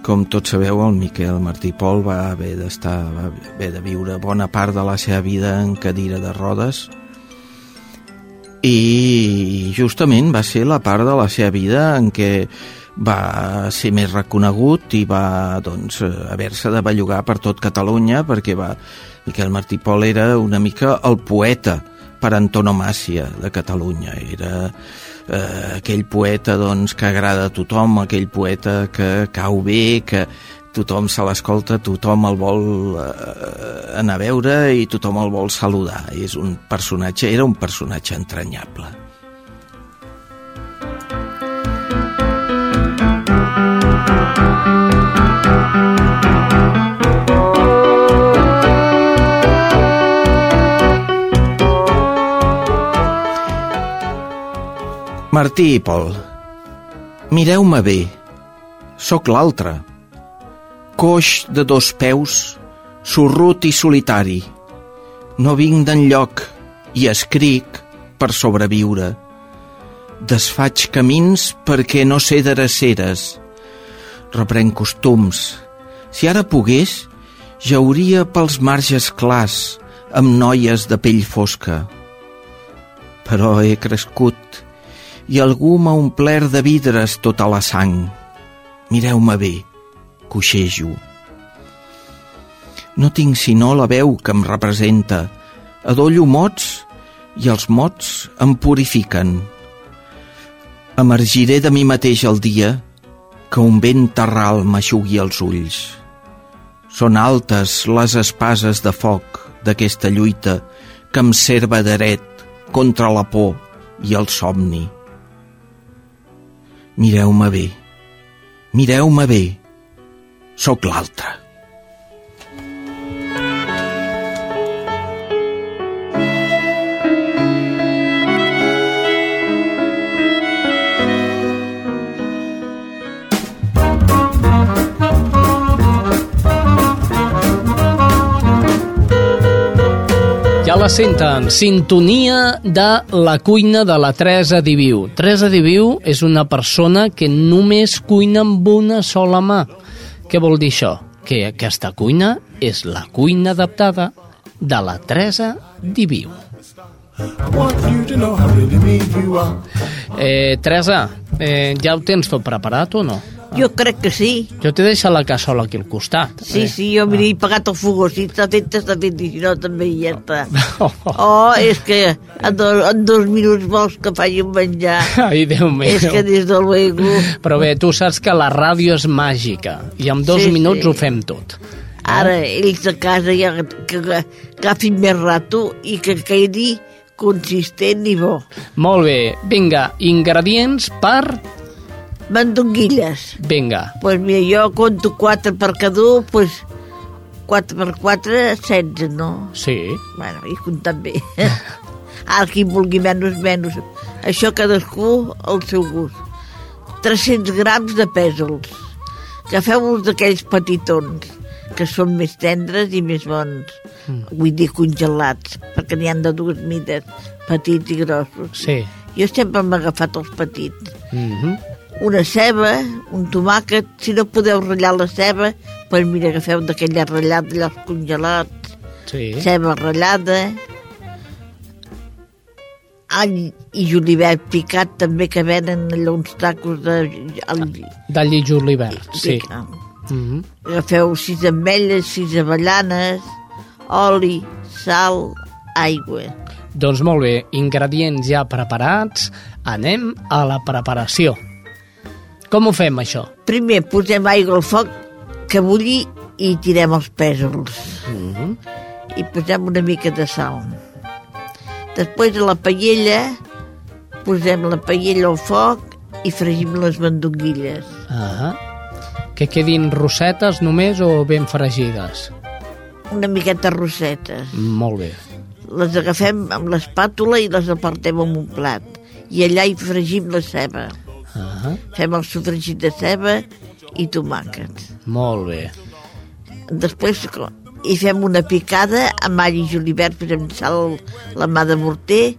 S16: Com tots sabeu, el Miquel Martí Pol va haver d'estar, va haver de viure bona part de la seva vida en cadira de rodes i justament va ser la part de la seva vida en què va ser més reconegut i va doncs, haver-se de bellugar per tot Catalunya perquè va, Miquel Martí Pol era una mica el poeta per antonomàcia de Catalunya. Era eh, aquell poeta doncs, que agrada a tothom, aquell poeta que cau bé, que tothom se l'escolta, tothom el vol eh, anar a veure i tothom el vol saludar. És un personatge, era un personatge entranyable. Martí i Pol, mireu-me bé, sóc l'altre, coix de dos peus, sorrut i solitari. No vinc d'enlloc i escric per sobreviure. Desfaig camins perquè no sé dreceres. Reprenc costums. Si ara pogués, jauria pels marges clars amb noies de pell fosca. Però he crescut i algú m'ha omplert de vidres tota la sang. Mireu-me bé coixejo. No tinc sinó la veu que em representa. Adollo mots i els mots em purifiquen. Emergiré de mi mateix el dia que un vent terral m'aixugui els ulls. Són altes les espases de foc d'aquesta lluita que em serva dret contra la por i el somni. Mireu-me bé, mireu-me bé, sóc l'altre.
S1: La senten, sintonia de la cuina de la Teresa Diviu. Teresa Diviu és una persona que només cuina amb una sola mà. Què vol dir això? Que aquesta cuina és la cuina adaptada de la Teresa Diviu. Eh, Teresa, eh, ja ho tens tot preparat o no?
S9: Jo crec que sí.
S1: Jo t'he deixat la cassola aquí al costat.
S9: Sí, sí, jo m'he pagat el fogó. Si està fet, està fet, i si no, també i ja està. Oh, és que en, do, en dos minuts vols que faci un menjar.
S1: Ai, Déu meu.
S9: És que des del luego...
S1: Però bé, tu saps que la ràdio és màgica i en dos
S9: Sí,
S1: minuts
S9: sí.
S1: ho fem tot.
S9: Ara ells a casa ja que, que agafin més rato i que quedi consistent i bo.
S1: Molt bé, vinga, ingredients per...
S9: Mandonguilles.
S1: Vinga,
S9: Pues mira, jo conto 4 per cada un, pues 4 per 4, 16, no?
S1: sí.
S9: Bueno, i comptant bé. Ara qui vulgui menys, menys. Això cadascú al seu gust. 300 grams de pèsols. Agafeu-vos d'aquells petitons, que són més tendres i més bons.
S1: Mm.
S9: Vull dir congelats, perquè n'hi han de dues mides, petits i grossos.
S1: Sí.
S9: Jo sempre m'he agafat els petits.
S1: Mm -hmm.
S9: Una ceba, un tomàquet, si no podeu ratllar la ceba, doncs mira, agafeu d'aquella ratllada, allò congelats,
S1: Sí.
S9: ceba ratllada, all i julivert picat també que venen allò uns tacos de...
S1: D'all i julivert, sí. Mm -hmm.
S9: Agafeu sis ametlles, sis avellanes, oli, sal, aigua.
S1: Doncs molt bé, ingredients ja preparats, anem a la preparació. Com ho fem, això?
S9: Primer posem aigua al foc que bulli i tirem els pèsols.
S1: Mm -hmm.
S9: i posem una mica de sal. Després a la paella posem la paella al foc i fregim les mandonguilles.
S1: Ah que quedin rossetes només o ben fregides?
S9: Una miqueta rossetes.
S1: Molt bé.
S9: Les agafem amb l'espàtula i les apartem en un plat. I allà hi fregim la ceba.
S1: Ah
S9: Fem el sofregit de ceba i tomàquet.
S1: molt bé.
S9: Després hi fem una picada amb all i julivert, posem sal, la mà de morter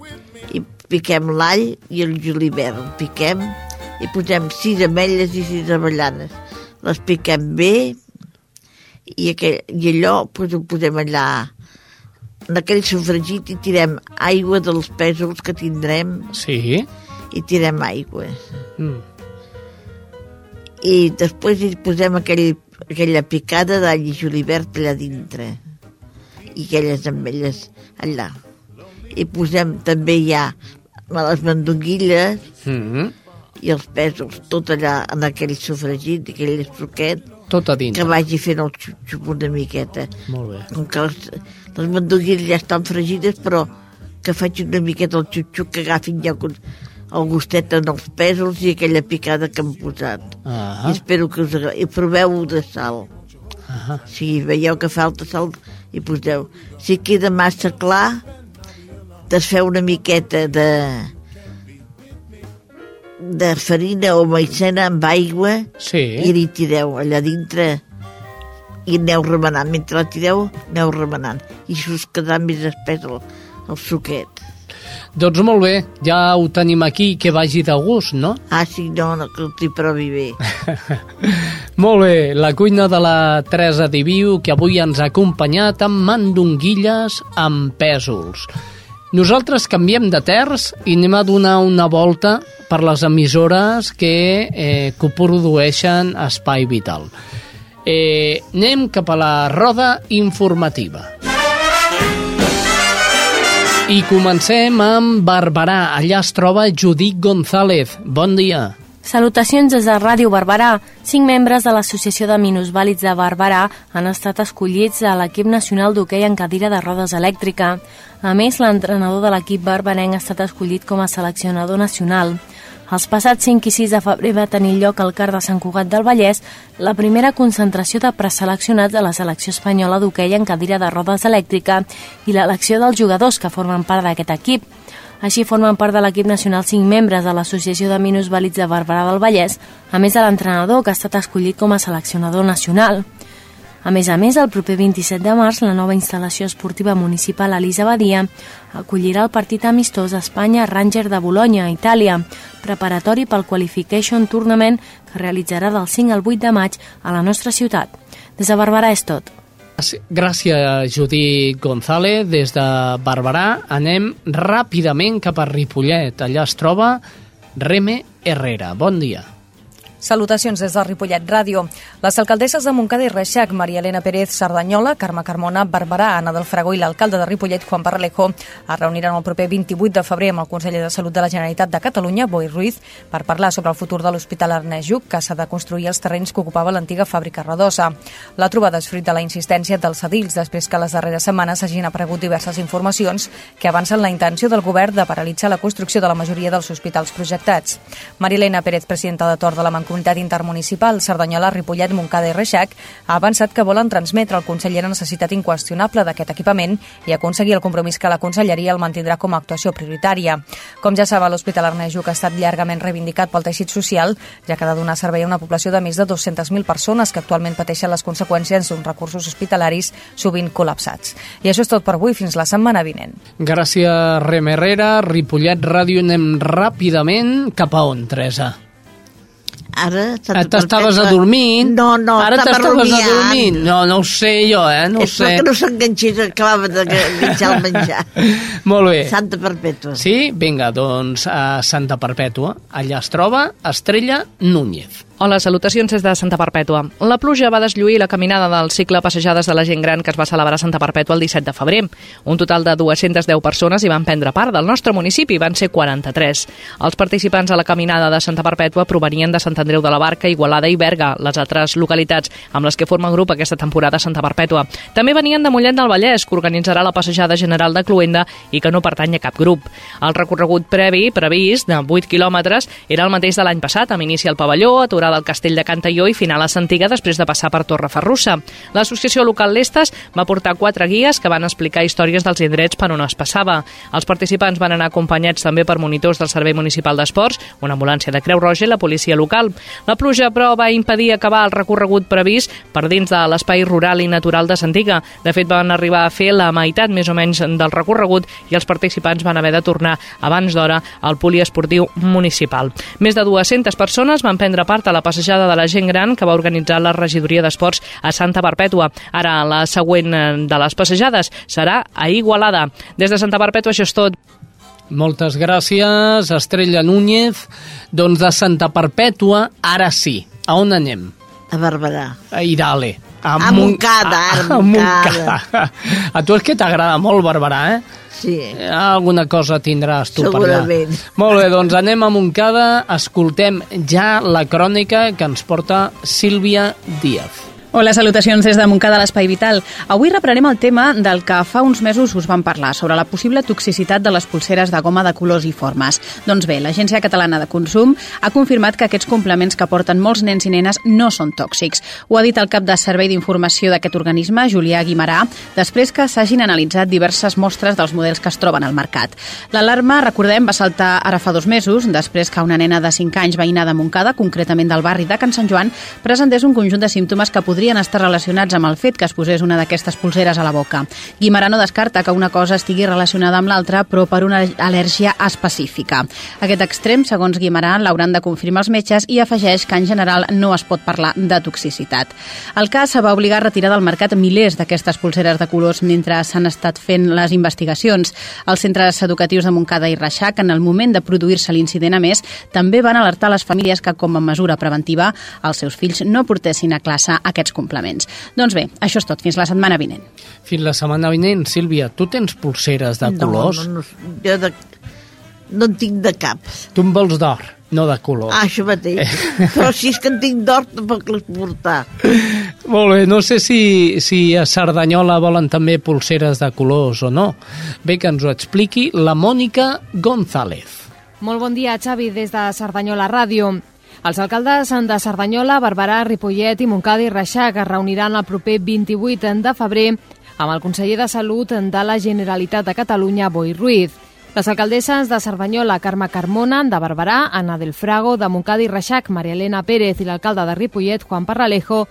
S9: i piquem l'all i el julivert. El piquem i posem sis ametlles i sis avellanes. Les piquem bé i, aquell, i allò pues, ho posem allà en aquell sofregit i tirem aigua dels pèsols que tindrem
S1: Sí.
S9: I tirem aigua.
S1: Mm.
S9: I després hi posem aquell, aquella picada d'all i julivert allà dintre i aquelles ametlles allà. I posem també ja les mandonguilles
S1: Mm.
S9: i els pèsols, tot allà en aquell sofregit, aquell suquet,
S1: Tot a dintre.
S9: que vagi fent el xup-xup una miqueta.
S1: Molt bé.
S9: Com que les, les mandonguilles ja estan fregides, però que faig una miqueta el xup-xup, que agafin ja con- el gustet en els pèsols i aquella picada que hem posat.
S1: Ah.
S9: I espero que us agradi. I proveu de sal.
S1: Ah.
S9: Si veieu que falta sal, hi poseu. Si queda massa clar, desfeu una miqueta de de farina o maicena amb aigua
S1: Sí.
S9: i li tireu allà dintre i aneu remenant. Mentre la tireu, aneu remenant. I us quedarà més espès el, el suquet.
S1: Doncs molt bé, ja ho tenim aquí, que vagi de gust, no?
S9: Ah, sí, no, no que t'hi provi bé.
S1: Molt bé, la cuina de la Teresa Diviu, que avui ens ha acompanyat amb mandonguilles amb pèsols. Nosaltres canviem de terç i anem a donar una volta per les emissores que eh, coprodueixen Espai Vital. Eh, anem cap a la roda informativa. I comencem amb Barberà. Allà es troba Judit González. Bon dia.
S17: Salutacions des de Ràdio Barberà. Cinc membres de l'Associació de Minusvàlids de Barberà han estat escollits a l'equip nacional d'hoquei en cadira de rodes elèctrica. A més, l'entrenador de l'equip barbenenc ha estat escollit com a seleccionador nacional. Els passats 5 i 6 de febrer va tenir lloc al CAR de Sant Cugat del Vallès la primera concentració de preseleccionats de la selecció espanyola d'hoquei en cadira de rodes elèctrica i l'elecció dels jugadors que formen part d'aquest equip. Així formen part de l'equip nacional cinc membres de l'Associació de Minusvàlids de Barberà del Vallès, a més de l'entrenador que ha estat escollit com a seleccionador nacional. A més a més, el proper 27 de març, la nova instal·lació esportiva municipal Elisa Badia acollirà el partit amistós Espanya Ranger de Bologna, Itàlia, preparatori pel Qualification Tournament que realitzarà del 5 al 8 de maig a la nostra ciutat. Des de Barberà és tot.
S1: Gràcies, Judit González. Des de Barberà anem ràpidament cap a Ripollet. Allà es troba Reme Herrera. Bon dia.
S18: Salutacions des de Ripollet Ràdio. Les alcaldesses de Montcada i Reixac, Maria Elena Pérez Cerdanyola, Carme Carmona, Barberà, Anna del Fragó i l'alcalde de Ripollet, Juan Parralejo, es reuniran el proper 28 de febrer amb el conseller de Salut de la Generalitat de Catalunya, Boi Ruiz, per parlar sobre el futur de l'Hospital Ernest Lluc, que s'ha de construir els terrenys que ocupava l'antiga fàbrica Radosa. La trobada és fruit de la insistència dels edils, després que les darreres setmanes hagin aparegut diverses informacions que avancen la intenció del govern de paralitzar la construcció de la majoria dels hospitals projectats. Maria Elena Pérez, presidenta de Tor de la Mancomunitat Intermunicipal Cerdanyola, Ripollet, Montcada i Reixac, ha avançat que volen transmetre al conseller la necessitat inqüestionable d'aquest equipament i aconseguir el compromís que la conselleria el mantindrà com a actuació prioritària. Com ja saben, l'Hospital Ernest Lluc ha estat llargament reivindicat pel teixit social, ja que ha de donar servei a una població de més de 200.000 persones que actualment pateixen les conseqüències d'uns recursos hospitalaris sovint col·lapsats. I això és tot per avui, fins la setmana vinent.
S1: Gràcies, Rem Herrera. Ripollet Ràdio anem ràpidament cap a on, Teresa?
S9: Ara...
S1: Ah, T'estaves adormint?
S9: No, no,
S1: Ara t'estaves adormint? No, no ho sé jo, eh? No ho
S9: És
S1: sé.
S9: perquè no s'enganxés, acabava d'enganxar el menjar.
S1: Molt bé.
S9: Santa Perpètua.
S1: Sí? Vinga, doncs a Santa Perpètua. Allà es troba Estrella Núñez.
S19: Hola, salutacions des de Santa Perpètua. La pluja va deslluir la caminada del cicle Passejades de la gent gran que es va celebrar a Santa Perpètua el 17 de febrer. Un total de 210 persones hi van prendre part del nostre municipi, van ser 43. Els participants a la caminada de Santa Perpètua provenien de Sant Andreu de la Barca, Igualada i Berga, les altres localitats amb les que forma grup aquesta temporada Santa Perpètua. També venien de Mollet del Vallès, que organitzarà la passejada general de Cluenda i que no pertany a cap grup. El recorregut previ, previst, de 8 quilòmetres, era el mateix de l'any passat, amb inici al pavelló, aturat entrada al castell de Cantalló i final a Santiga després de passar per Torreferrussa. L'associació local Lestes va portar quatre guies que van explicar històries dels indrets per on es passava. Els participants van anar acompanyats també per monitors del Servei Municipal d'Esports, una ambulància de Creu Roja i la policia local. La pluja, però, va impedir acabar el recorregut previst per dins de l'espai rural i natural de Santiga. De fet, van arribar a fer la meitat més o menys del recorregut i els participants van haver de tornar abans d'hora al poliesportiu municipal. Més de 200 persones van prendre part a la passejada de la gent gran que va organitzar la regidoria d'esports a Santa Perpètua. Ara, la següent eh, de les passejades serà a Igualada. Des de Santa Perpètua, això és tot.
S1: Moltes gràcies, Estrella Núñez. Doncs de Santa Perpètua, ara sí. A on anem?
S9: A Barberà.
S1: A Irale.
S9: A Montcada, a
S1: a Montcada. A tu és que t'agrada molt Barberà, eh?
S9: Sí.
S1: Alguna cosa tindràs tu
S9: Segurament.
S1: per allà. Molt bé, doncs anem a Montcada, escoltem ja la crònica que ens porta Sílvia Díaz.
S20: Hola, salutacions des de Montcada l'Espai Vital. Avui reprenem el tema del que fa uns mesos us vam parlar, sobre la possible toxicitat de les pulseres de goma de colors i formes. Doncs bé, l'Agència Catalana de Consum ha confirmat que aquests complements que porten molts nens i nenes no són tòxics. Ho ha dit el cap de Servei d'Informació d'aquest organisme, Julià Guimarà, després que s'hagin analitzat diverses mostres dels models que es troben al mercat. L'alarma, recordem, va saltar ara fa dos mesos, després que una nena de 5 anys veïna de Montcada, concretament del barri de Can Sant Joan, presentés un conjunt de símptomes que podrien estar relacionats amb el fet que es posés una d'aquestes pulseres a la boca. Guimarà no descarta que una cosa estigui relacionada amb l'altra, però per una al·lèrgia específica. Aquest extrem, segons Guimarà, l'hauran de confirmar els metges i afegeix que en general no es pot parlar de toxicitat. El cas va obligar a retirar del mercat milers d'aquestes pulseres de colors mentre s'han estat fent les investigacions. Els centres educatius de Montcada i Reixac, en el moment de produir-se l'incident a més, també van alertar les famílies que, com a mesura preventiva, els seus fills no portessin a classe aquests complements. Doncs bé, això és tot. Fins la setmana vinent.
S1: Fins la setmana vinent, Sílvia, tu tens pulseres de colors?
S9: No, no, no, jo de, no en tinc de cap.
S1: Tu en vols d'or, no de color.
S9: Ah, això mateix. Però si és que en tinc d'or, tampoc les portar.
S1: Molt bé, no sé si, si a Cerdanyola volen també pulseres de colors o no. Bé, que ens ho expliqui la Mònica González.
S21: Molt bon dia, Xavi, des de Cerdanyola Ràdio. Els alcaldes de Cerdanyola, Barberà, Ripollet i Montcada i Reixac es reuniran el proper 28 de febrer amb el conseller de Salut de la Generalitat de Catalunya, Boi Ruiz. Les alcaldesses de Cerdanyola, Carme Carmona, de Barberà, Anna del Frago, de Montcada i Reixac, Maria Elena Pérez i l'alcalde de Ripollet, Juan Parralejo,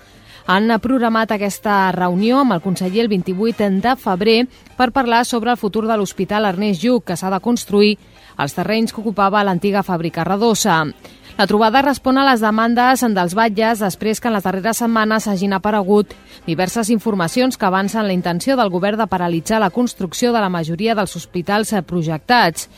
S21: han programat aquesta reunió amb el conseller el 28 de febrer per parlar sobre el futur de l'Hospital Ernest Lluc, que s'ha de construir als terrenys que ocupava l'antiga fàbrica Redossa. La trobada respon a les demandes dels batlles després que en les darreres setmanes hagin aparegut diverses informacions que avancen la intenció del govern de paralitzar la construcció de la majoria dels hospitals projectats.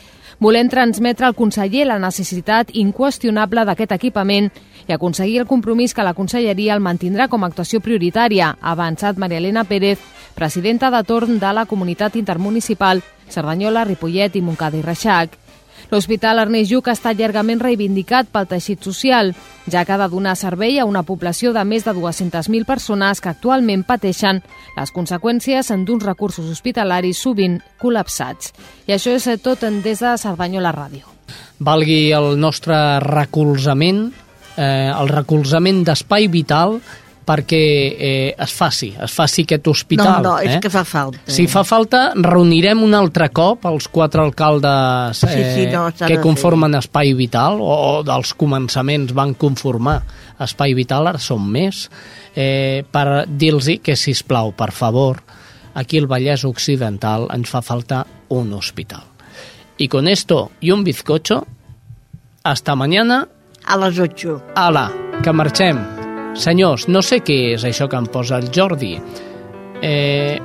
S21: Volem transmetre al conseller la necessitat inqüestionable d'aquest equipament i aconseguir el compromís que la conselleria el mantindrà com a actuació prioritària, ha avançat Maria Elena Pérez, presidenta de torn de la comunitat intermunicipal Cerdanyola, Ripollet i Montcada i Reixac. L'Hospital Ernest Lluc ha estat llargament reivindicat pel teixit social, ja que ha de donar servei a una població de més de 200.000 persones que actualment pateixen les conseqüències d'uns recursos hospitalaris sovint col·lapsats. I això és tot des de Cerdanyola Ràdio.
S1: Valgui el nostre recolzament, eh, el recolzament d'espai vital perquè eh, es faci, es faci aquest hospital.
S9: No, no, és
S1: eh?
S9: que fa falta.
S1: Si fa falta, reunirem un altre cop els quatre alcaldes eh,
S9: Sí, sí, no, s'ha
S1: que conformen Espai Vital, o, o dels començaments van conformar Espai Vital, ara són més, eh, per dir-los que, si plau, per favor, aquí al Vallès Occidental ens fa falta un hospital. Y con esto y un bizcocho, hasta mañana.
S9: A les 8.
S1: Ala, que marxem. Senyors, no sé què és això que em posa el Jordi. Eh,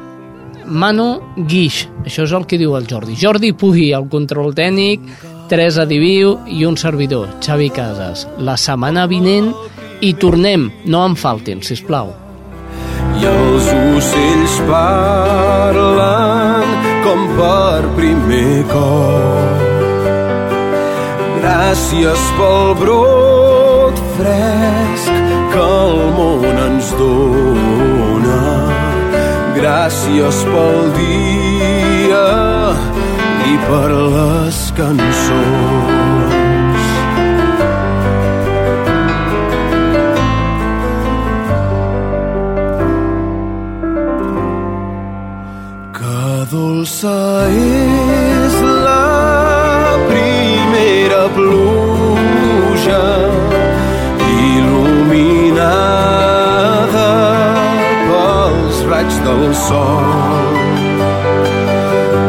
S1: Manu Guix, això és el que diu el Jordi. Jordi Puy, el control tècnic, Teresa Diviu i un servidor, Xavi Casas. La setmana vinent i tornem, no en faltin, si plau.
S22: i els ocells parlen com per primer cop. Gràcies pel brot fresc el món ens dona. Gràcies pel dia i per les cançons. Que dolça és la primera pluja il·luminada pels raigs del sol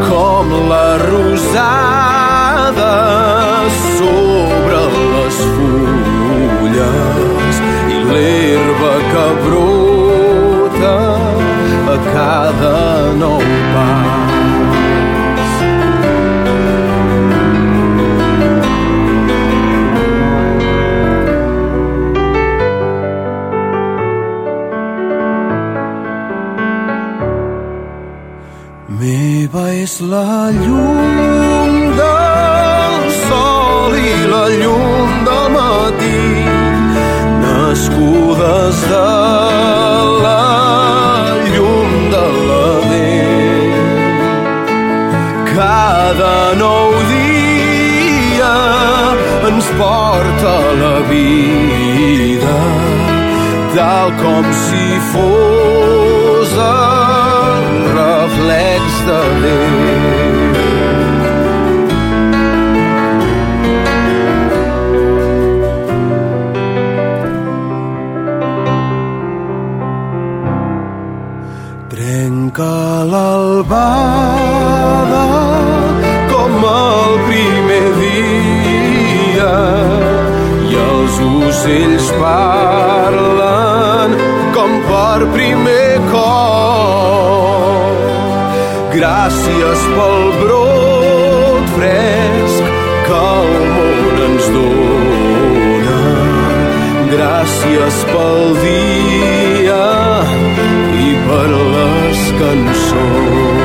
S22: com la rosada sobre les fulles i l'herba que brota a cada nou és la llum del sol i la llum del matí, nascudes de la llum de la dent. Cada nou dia ens porta la vida, tal com si fos reflex de Déu. Trenca l'albada com el primer dia i els ocells parlen com per primer Gràcies pel brot fresc que el món ens dona. Gràcies pel dia i per les cançons.